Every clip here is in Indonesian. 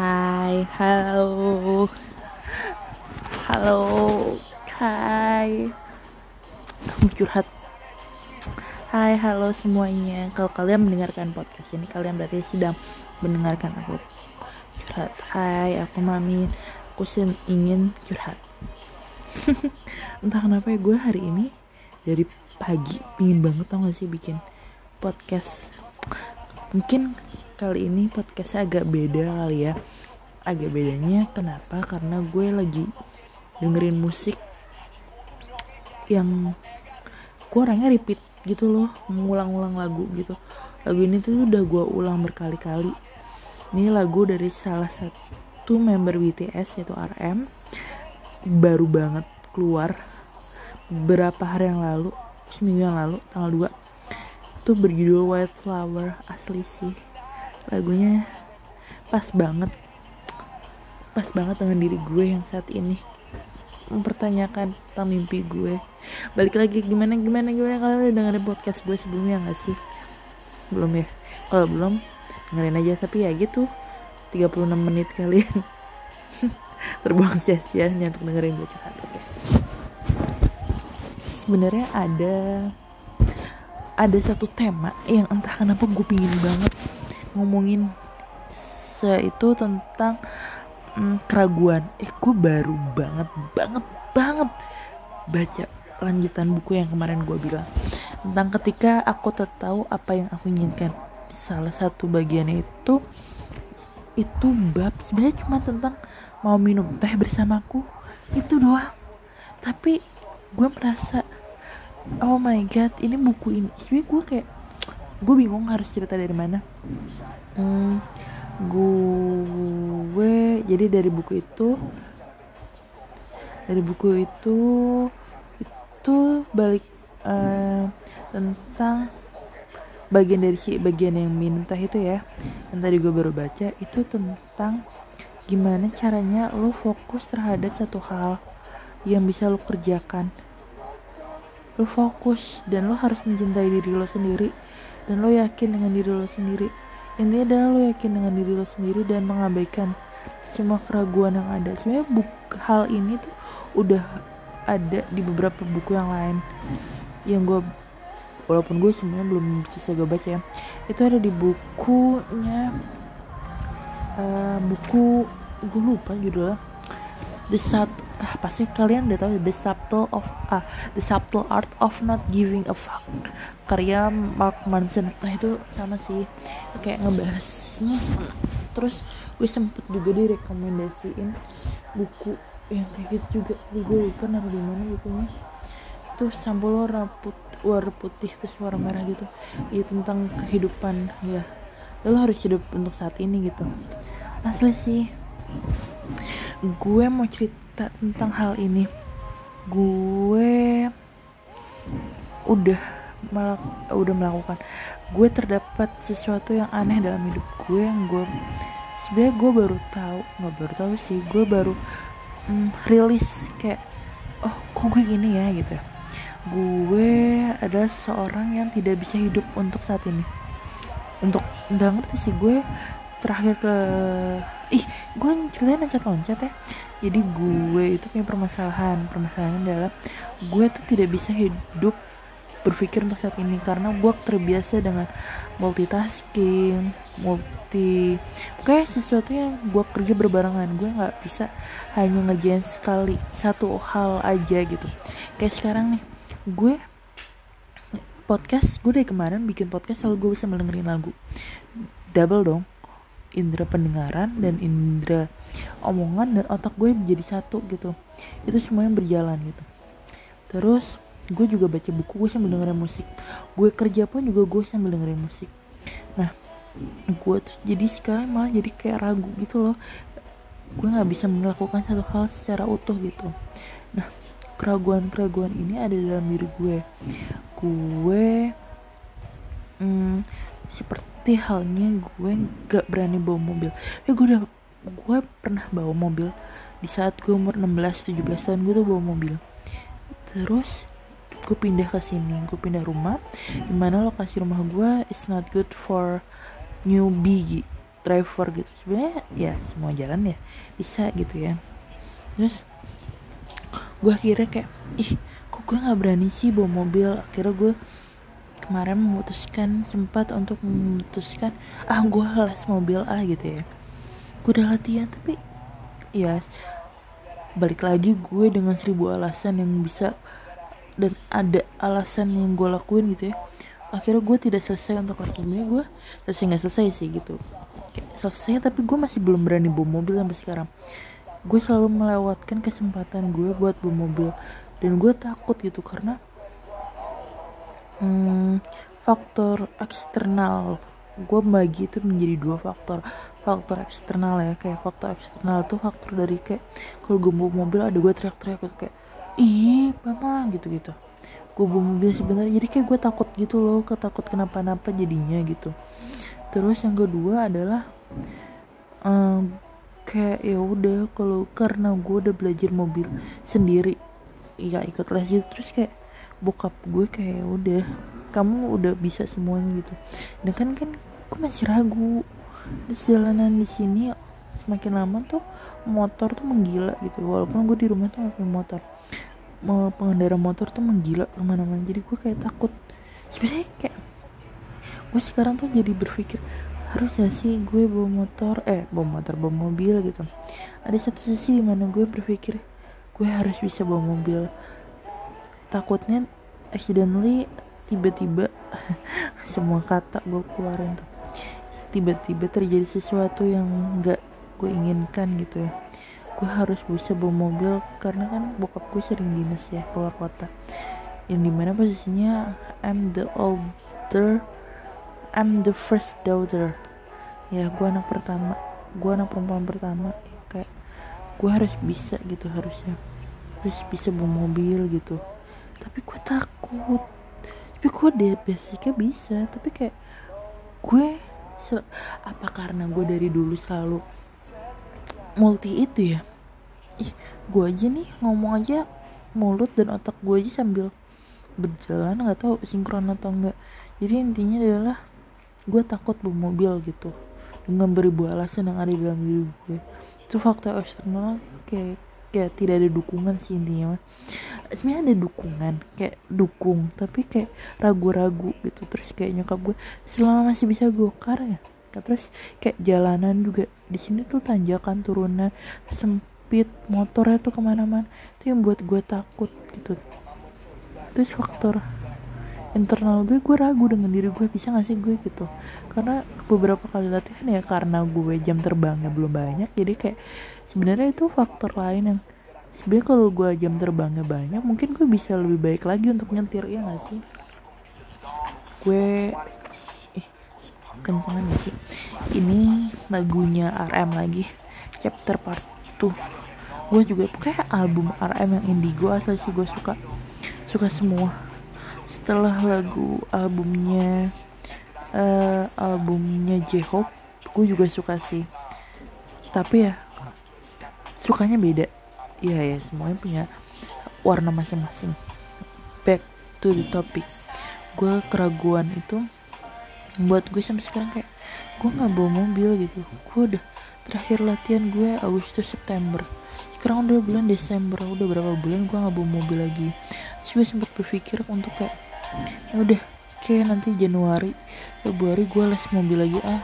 Hai, halo, halo, hai, kamu curhat. Hai, halo semuanya. Kalau kalian mendengarkan podcast ini, kalian berarti sedang mendengarkan aku curhat. Hai, aku Mami. Aku ingin curhat. Entah kenapa ya gue hari ini dari pagi pingin banget tau gak sih bikin podcast mungkin kali ini podcastnya agak beda kali ya. Agak bedanya kenapa? Karena gue lagi dengerin musik yang gue orangnya repeat gitu loh mengulang-ulang lagu gitu. Lagu ini tuh udah gue ulang berkali-kali. Ini lagu dari salah satu member BTS yaitu RM baru banget keluar beberapa hari yang lalu seminggu yang lalu tanggal 2 itu berjudul White Flower asli sih. Lagunya pas banget. Pas banget dengan diri gue yang saat ini. Mempertanyakan tentang mimpi gue. Balik lagi gimana gimana gimana? Kalian udah dengerin podcast gue sebelumnya gak sih? Belum ya? Kalau belum dengerin aja. Tapi ya gitu. 36 menit kalian. Terbuang sia-sia untuk dengerin gue curhat. Sebenarnya ada ada satu tema yang entah kenapa gue pingin banget ngomongin itu tentang mm, keraguan. Eh gue baru banget banget banget baca lanjutan buku yang kemarin gue bilang tentang ketika aku tahu apa yang aku inginkan. Salah satu bagiannya itu itu bab sebenarnya cuma tentang mau minum teh bersamaku itu doang. Tapi gue merasa oh my god ini buku ini. Sebenernya gue kayak gue bingung harus cerita dari mana. Hmm, gue jadi dari buku itu dari buku itu itu balik uh, tentang bagian dari si bagian yang minta itu ya. Yang tadi gue baru baca itu tentang gimana caranya lo fokus terhadap satu hal yang bisa lo kerjakan lo fokus dan lo harus mencintai diri lo sendiri. Dan lo yakin dengan diri lo sendiri. Intinya adalah lo yakin dengan diri lo sendiri dan mengabaikan semua keraguan yang ada. Sebenarnya buku hal ini tuh udah ada di beberapa buku yang lain. Yang gue walaupun gue sebenarnya belum bisa gue baca ya. Itu ada di bukunya uh, buku gue lupa judulnya. The Sat ah, pasti kalian udah tahu the subtle of ah the subtle art of not giving a fuck. Karya Mark Manson. Nah itu sama sih. Kayak ngebahasnya terus gue sempet juga direkomendasiin buku yang kayak gitu juga. Gue lupa naruh di mana bukunya. Itu sampul warna putih, warna putih terus warna merah gitu. Ya tentang kehidupan ya. Lo harus hidup untuk saat ini gitu. Asli sih. Gue mau cerita cerita tentang hal ini. Gue udah melak udah melakukan. Gue terdapat sesuatu yang aneh dalam hidup gue yang gue sebenarnya gue baru tahu nggak baru tahu sih gue baru mm, rilis kayak oh kok gue gini ya? gitu. Gue adalah seorang yang tidak bisa hidup untuk saat ini. Untuk nggak ngerti sih gue terakhir ke ih gue ceritanya loncat-loncat ya jadi gue itu punya permasalahan. Permasalahannya adalah gue tuh tidak bisa hidup berpikir untuk saat ini karena gue terbiasa dengan multitasking multi kayak sesuatu yang gue kerja berbarengan. Gue nggak bisa hanya ngerjain sekali satu hal aja gitu. Kayak sekarang nih gue podcast gue dari kemarin bikin podcast selalu gue bisa mendengarin lagu. Double dong indera pendengaran dan indera omongan dan otak gue menjadi satu gitu. Itu semuanya berjalan gitu. Terus gue juga baca buku gue sambil dengerin musik. Gue kerja pun juga gue sambil dengerin musik. Nah gue tuh jadi sekarang malah jadi kayak ragu gitu loh. Gue nggak bisa melakukan satu hal secara utuh gitu. Nah keraguan-keraguan ini ada dalam diri gue. Gue hmm, seperti halnya gue gak berani bawa mobil. Ya gue udah gue pernah bawa mobil. Di saat gue umur 16-17 tahun gue tuh bawa mobil. Terus gue pindah ke sini. Gue pindah rumah di mana lokasi rumah gue is not good for newbie driver gitu. Sebenarnya ya semua jalan ya bisa gitu ya. Terus gue akhirnya kayak ih kok gue nggak berani sih bawa mobil? Akhirnya gue kemarin memutuskan sempat untuk memutuskan ah gue les mobil ah gitu ya. Gue udah latihan tapi ya balik lagi gue dengan seribu alasan yang bisa dan ada alasan yang gue lakuin gitu ya. Akhirnya gue tidak selesai untuk sebenarnya gue selesai nggak selesai sih gitu. Kayak selesai tapi gue masih belum berani bawa mobil sampai sekarang. Gue selalu melewatkan kesempatan gue buat bawa mobil. Dan gue takut gitu karena hmm, faktor eksternal. Gue bagi itu menjadi dua faktor. Faktor eksternal ya kayak faktor eksternal tuh faktor dari kayak kalau gue bawa mobil ada gue teriak-teriak kayak ih mama gitu gitu gue bawa mobil sebenarnya jadi kayak gue takut gitu loh ketakut kenapa-napa jadinya gitu. Terus yang kedua adalah um, kayak ya udah kalau karena gue udah belajar mobil sendiri ya ikut les gitu terus kayak bokap gue kayak ya udah kamu udah bisa semuanya gitu. Dan kan kan gue masih ragu. Terus jalanan di sini semakin lama tuh motor tuh menggila gitu. Walaupun gue di rumah tuh punya motor. Pengendara motor tuh menggila ke mana-mana. Jadi gue kayak takut. Sebenarnya kayak gue sekarang tuh jadi berpikir harus gak sih gue bawa motor eh bawa motor bawa mobil gitu. Ada satu sisi di mana gue berpikir gue harus bisa bawa mobil takutnya accidentally tiba-tiba semua kata gue keluarin tuh. Tiba-tiba terjadi sesuatu yang nggak gue inginkan gitu ya. Gue harus bisa bawa mobil karena kan bokap gue sering dinas ya keluar kota. Yang di mana posisinya I'm the older I'm the first daughter. Ya gue anak pertama gue anak perempuan pertama. Kayak gue harus bisa gitu harusnya. Harus bisa bawa mobil gitu tapi gue takut. Tapi gue deh basicnya bisa tapi kayak gue apa karena gue dari dulu selalu multi itu ya? Ih gue aja nih ngomong aja mulut dan otak gue aja sambil berjalan nggak tahu sinkron atau enggak jadi intinya adalah gue takut bawa mobil gitu. Dengan beribu alasan yang ada di dalam diri gue itu faktor eksternal kayak kayak tidak ada dukungan sih intinya sebenarnya ada dukungan kayak dukung tapi kayak ragu-ragu gitu. Terus kayak nyokap gue selama masih bisa gokar ya? Terus kayak jalanan juga di sini tuh tanjakan turunan sempit motornya tuh ke mana-mana. Itu yang buat gue takut gitu. Terus faktor internal gue gue ragu dengan diri gue bisa gak sih gue? Gitu. Karena beberapa kali latihan ya karena gue jam terbangnya belum banyak jadi kayak sebenarnya itu faktor lain yang sebenarnya kalau gue jam terbangnya banyak mungkin gue bisa lebih baik lagi untuk nyetir ya gak sih? Gue eh kencengan gak sih. Ini lagunya RM lagi chapter part tuh gue juga kayak album RM yang indigo asal sih gue suka. Suka semua. Setelah lagu albumnya uh, albumnya J-Hope gue juga suka sih. Tapi ya sukanya beda. Iya ya semuanya punya warna masing-masing. Back to the topic. Gue keraguan itu buat gue sampai sekarang kayak gue nggak bawa mobil gitu. Gue udah terakhir latihan gue Agustus September. Sekarang udah bulan Desember udah berapa bulan gue nggak bawa mobil lagi. Terus gue sempat berpikir untuk kayak ya udah kayak nanti Januari Februari gue les mobil lagi ah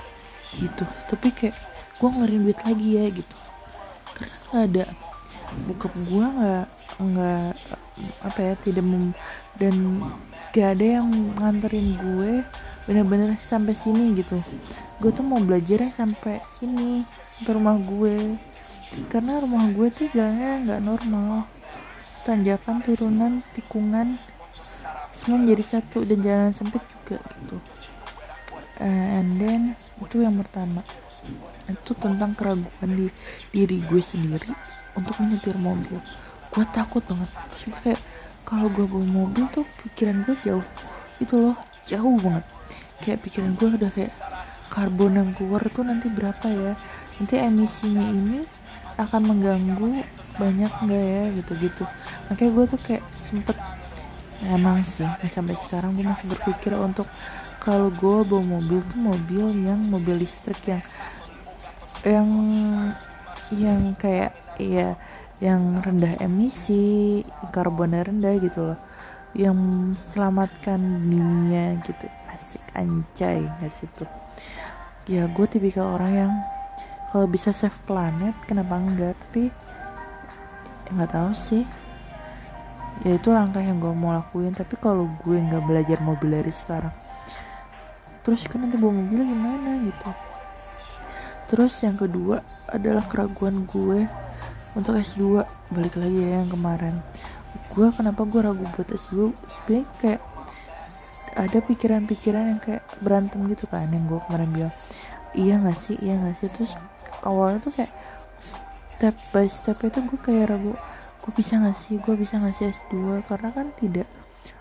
gitu. Tapi kayak gue ngeluarin duit lagi ya gitu karena gak ada. Bokap gue nggak nggak apa ya tidak mem dan gak ada yang nganterin gue bener-bener sampai sini gitu. Gue tuh mau belajar sampai sini ke rumah gue. Karena rumah gue tuh jalannya nggak normal. Tanjakan turunan tikungan semua menjadi satu dan jalan sempit juga gitu and then itu yang pertama. Itu tentang keraguan di diri gue sendiri untuk menyetir mobil. Gue takut banget. Terus kayak kalau gue bawa mobil tuh pikiran gue jauh. Itu loh jauh banget. Kayak pikiran gue udah kayak karbon yang keluar tuh nanti berapa ya? Nanti emisinya ini akan mengganggu banyak nggak ya? Gitu-gitu. Makanya gue tuh kayak sempet emang sih sampai sekarang gue masih berpikir untuk kalau gue bawa mobil tuh mobil yang mobil listrik yang yang yang kayak ya yang rendah emisi karbonnya rendah gitu loh. Yang selamatkan dunia gitu. Asik anjay nggak sih tuh. Ya gue tipikal orang yang kalau bisa save planet kenapa enggak? Tapi nggak tahu sih ya itu langkah yang gue mau lakuin tapi kalau gue nggak belajar mobil dari sekarang terus kan nanti bawa mobil gimana gitu. Terus yang kedua adalah keraguan gue untuk S2 balik lagi ya yang kemarin. Gue kenapa gue ragu buat S2 sebenernya kayak ada pikiran-pikiran yang kayak berantem gitu kan yang gue kemarin bilang iya gak sih? Iya gak sih? Terus awalnya tuh kayak step by step itu gue kayak ragu gue bisa gak sih? Gue bisa gak sih S2 karena kan tidak.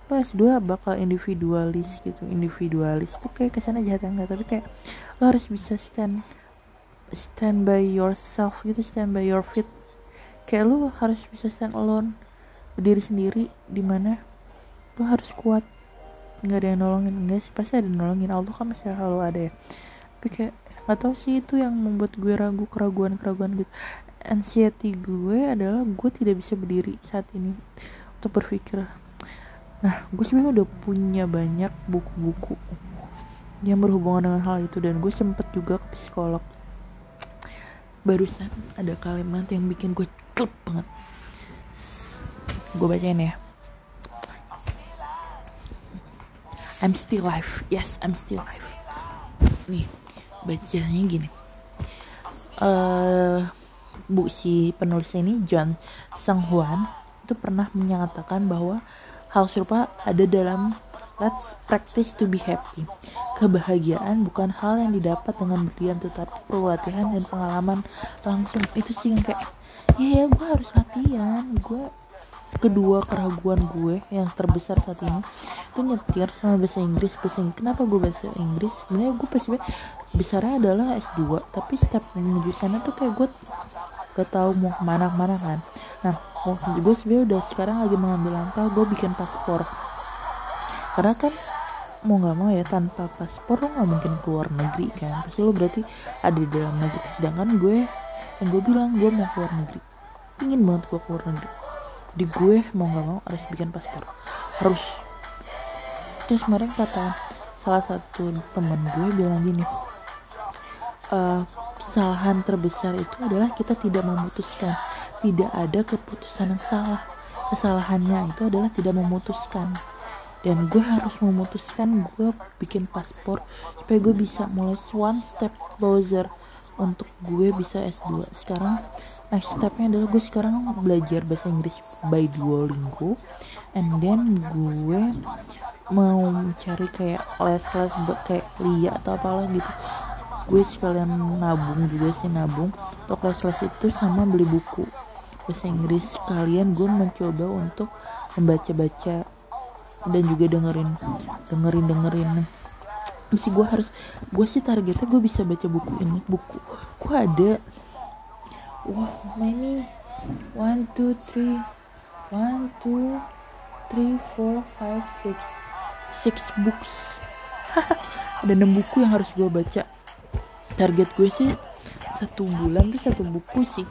Lo S2 bakal individualis gitu. Individualis tuh kayak ke sana jahat enggak tapi kayak lo harus bisa stand stand by yourself gitu. Stand by your feet. Kayak lo harus bisa stand alone berdiri sendiri di mana lo harus kuat. Nggak ada yang nolongin. Enggak sih? Pasti ada yang nolongin. Allah kan masih selalu ada ya. Tapi kayak nggak tahu sih itu yang membuat gue ragu keraguan keraguan gitu anxiety gue adalah gue tidak bisa berdiri saat ini untuk berpikir. Nah gue sebenarnya udah punya banyak buku-buku yang berhubungan dengan hal itu dan gue sempet juga ke psikolog. Barusan ada kalimat yang bikin gue klep banget. Gue bacain ya. I'm still alive. Yes I'm still alive. Nih bacanya gini. Uh, bu si penulis ini John Sang Huan itu pernah menyatakan bahwa hal serupa ada dalam Let's practice to be happy. Kebahagiaan bukan hal yang didapat dengan berdiam, tetapi perlu latihan dan pengalaman langsung. Itu sih yang kayak, ya ya gue harus latihan. Gue kedua keraguan gue yang terbesar saat ini itu nyetir sama bahasa Inggris Inggris kenapa gue bahasa Inggris sebenarnya gue pasti besarnya adalah S2 tapi setiap menuju sana tuh kayak gue gak tahu mau ke mana ke mana kan. Nah gue sebenarnya udah sekarang lagi mengambil langkah gue bikin paspor. Karena kan mau nggak mau ya tanpa paspor lo nggak mungkin keluar negeri kan. Pasti lo berarti ada di dalam negeri. Sedangkan gue yang gue bilang gue mau keluar negeri. Ingin banget gue keluar negeri. Di gue mau nggak mau harus bikin paspor. Harus. Terus kemarin kata salah satu temen gue bilang gini uh, kesalahan terbesar itu adalah kita tidak memutuskan. Tidak ada keputusan yang salah. Kesalahannya itu adalah tidak memutuskan. Dan gue harus memutuskan gue bikin paspor supaya gue bisa mulai one step closer untuk gue bisa S2 sekarang next stepnya adalah gue sekarang belajar bahasa Inggris by Duolingo. And then gue mau mencari kayak les-les kayak Lia atau apalah gitu gue sekalian nabung juga sih nabung. Untuk les-les itu sama beli buku. Bahasa Inggris kalian gue mencoba untuk membaca-baca dan juga dengerin dengerin dengerin. Mesti gue harus gue sih targetnya gue bisa baca buku ini buku. Gue ada? Wow ini one two three. One two three four five six. Six books. Ada enam buku yang harus gue baca target gue sih satu bulan tuh satu buku sih.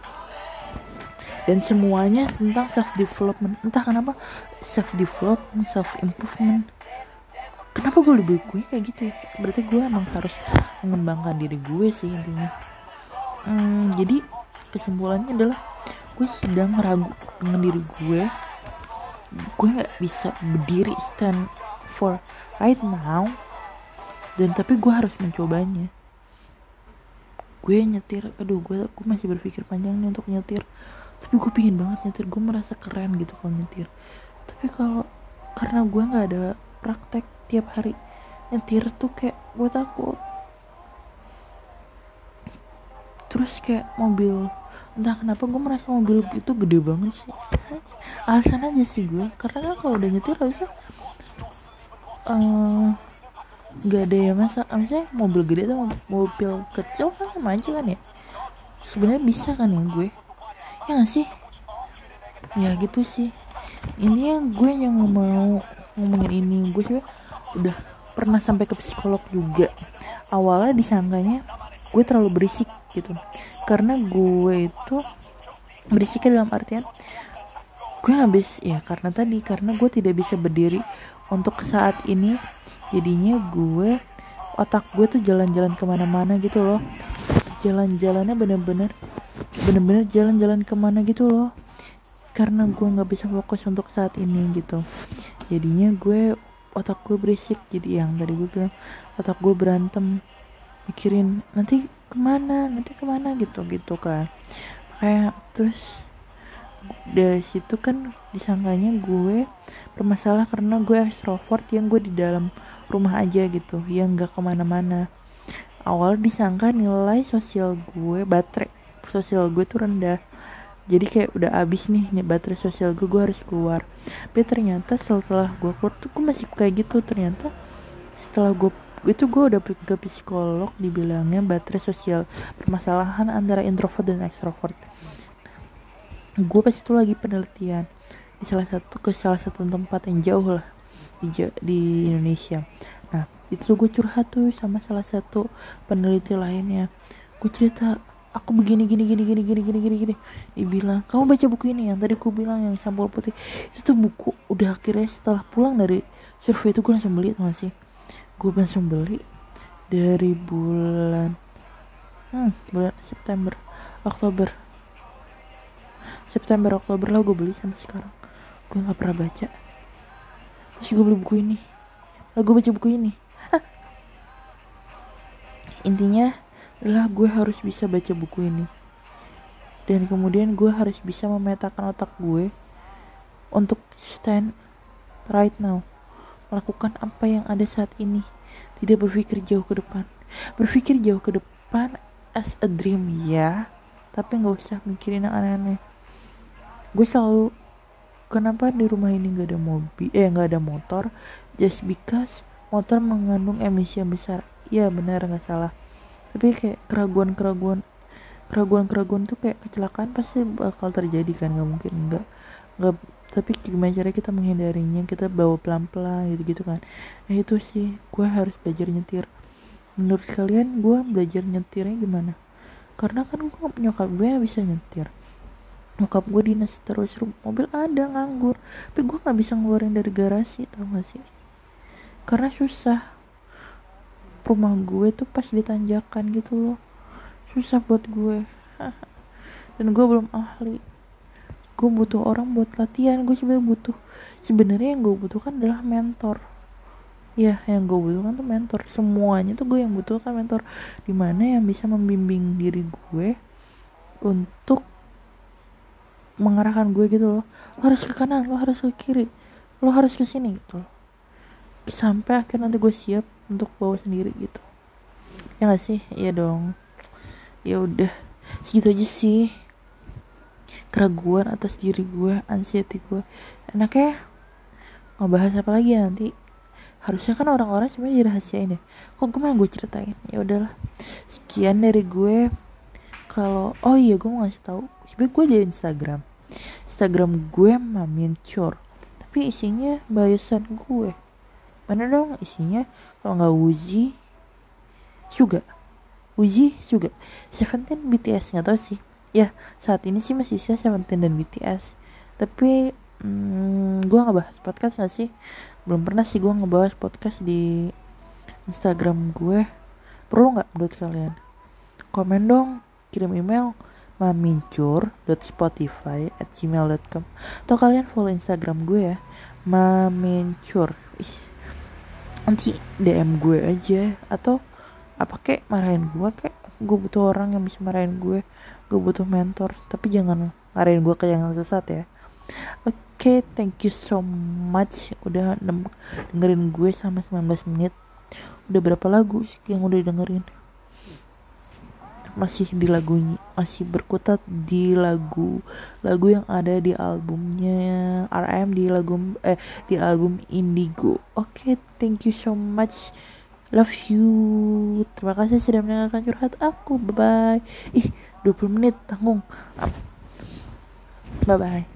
Dan semuanya tentang self development entah kenapa self development self improvement kenapa gue lebih gue kayak gitu ya? Berarti gue emang harus mengembangkan diri gue sih intinya. Hmm, jadi kesimpulannya adalah gue sedang ragu dengan diri gue. Gue nggak bisa berdiri stand for right now. Dan tapi gue harus mencobanya gue nyetir aduh gue gue masih berpikir panjang nih untuk nyetir. Tapi gue pingin banget nyetir gue merasa keren gitu kalau nyetir. Tapi kalau karena gue nggak ada praktek tiap hari nyetir tuh kayak gue takut. Terus kayak mobil entah kenapa gue merasa mobil itu gede banget sih. Alasan aja sih gue karena kan kalau udah nyetir harusnya uh, nggak ada ya masa maksudnya mobil gede atau mobil kecil kan sama aja kan ya? Sebenarnya bisa kan ya gue? Ya gak sih? Ya gitu sih. Ini yang gue yang mau ngomongin ini. Gue sih udah pernah sampai ke psikolog juga. Awalnya disangkanya gue terlalu berisik gitu. Karena gue itu berisiknya dalam artian gue habis ya karena tadi karena gue tidak bisa berdiri untuk saat ini jadinya gue otak gue tuh jalan-jalan ke mana-mana gitu loh. Jalan-jalannya bener-bener bener-bener jalan-jalan ke mana gitu loh. Karena gue nggak bisa fokus untuk saat ini gitu. Jadinya gue otak gue berisik. Jadi yang tadi gue bilang otak gue berantem. Mikirin nanti ke mana? Nanti ke mana? gitu gitu kan. Kayak terus dari situ kan disangkanya gue bermasalah karena gue extrovert yang gue di dalam rumah aja gitu yang gak ke mana-mana. Awal disangka nilai sosial gue baterai sosial gue tuh rendah. Jadi kayak udah abis nih baterai sosial gue gue harus keluar. Tapi ternyata setelah gue keluar tuh gue masih kayak gitu. Ternyata setelah gue itu gue udah pergi ke psikolog dibilangnya baterai sosial. Permasalahan antara introvert dan extrovert. Gue pas itu lagi penelitian di salah satu ke salah satu tempat yang jauh lah di, di Indonesia. Nah itu gue curhat tuh sama salah satu peneliti lainnya. Gue cerita aku begini gini gini gini gini gini gini gini. Dibilang kamu baca buku ini yang tadi aku bilang yang sampul putih. Itu tuh buku udah akhirnya setelah pulang dari survei itu gue langsung beli tuh sih? Gue langsung beli dari bulan hmm, bulan September Oktober. September Oktober lah gue beli sampai sekarang. Gue nggak pernah baca gue beli buku ini. Lah gue baca buku ini. Intinya adalah gue harus bisa baca buku ini. Dan kemudian gue harus bisa memetakan otak gue untuk stand right now. Melakukan apa yang ada saat ini. Tidak berpikir jauh ke depan. Berpikir jauh ke depan as a dream ya. Tapi nggak usah mikirin yang aneh-aneh. Gue selalu kenapa di rumah ini nggak ada mobil eh nggak ada motor? Just because motor mengandung emisi yang besar. Ya benar nggak salah. Tapi kayak keraguan-keraguan keraguan-keraguan tuh kayak kecelakaan pasti bakal terjadi kan nggak mungkin nggak nggak tapi gimana cara kita menghindarinya? Kita bawa pelan-pelan gitu-gitu kan. Nah itu sih gue harus belajar nyetir. Menurut kalian gue belajar nyetirnya gimana? Karena kan gue nyokap gue bisa nyetir nyokap gue dinas terus mobil ada nganggur. Tapi gue nggak bisa ngeluarin dari garasi tau gak sih? Karena susah. Rumah gue tuh pas ditanjakan gitu loh. Susah buat gue. Dan gue belum ahli. Gue butuh orang buat latihan. Gue sebenarnya butuh sebenarnya yang gue butuhkan adalah mentor. Ya yang gue butuhkan tuh mentor. Semuanya tuh gue yang butuhkan mentor. Di mana yang bisa membimbing diri gue untuk mengarahkan gue gitu loh. Lo harus ke kanan lo harus ke kiri lo harus ke sini gitu loh. Sampai akhirnya nanti gue siap untuk bawa sendiri gitu. Ya gak sih? Iya dong. Ya udah. Segitu aja sih keraguan atas diri gue anxiety gue. Enaknya ngebahas apa lagi ya nanti? Harusnya kan orang-orang sebenarnya dirahasiain ya. Kok gue malah gue ceritain? Ya udahlah. Sekian dari gue. Kalau oh iya gue mau ngasih tahu sebenarnya gue di Instagram. Instagram gue mamin cur tapi isinya biosan gue. Mana dong isinya? Kalau nggak Wuzi juga Wuzi juga Seventeen BTS nggak tahu sih. Ya saat ini sih masih sisa Seventeen dan BTS tapi hmm, gue bahas podcast gak sih? Belum pernah sih gue ngebahas podcast di Instagram gue. Perlu nggak menurut kalian? Komen dong kirim email mamincur.spotify at gmail.com atau kalian follow Instagram gue ya mamincur. Nanti DM gue aja. Atau apa kek marahin gue kek. Gue butuh orang yang bisa marahin gue. Gue butuh mentor. Tapi jangan ngarahin gue ke yang sesat ya. Oke okay, thank you so much. Udah dengerin gue sama 19 menit. Udah berapa lagu yang udah dengerin masih di lagunya masih berkutat di lagu lagu yang ada di albumnya RM di lagu eh di album Indigo. Oke okay, thank you so much. Love you. Terima kasih sudah mendengarkan curhat aku. Bye bye ih 20 menit tanggung. Bye bye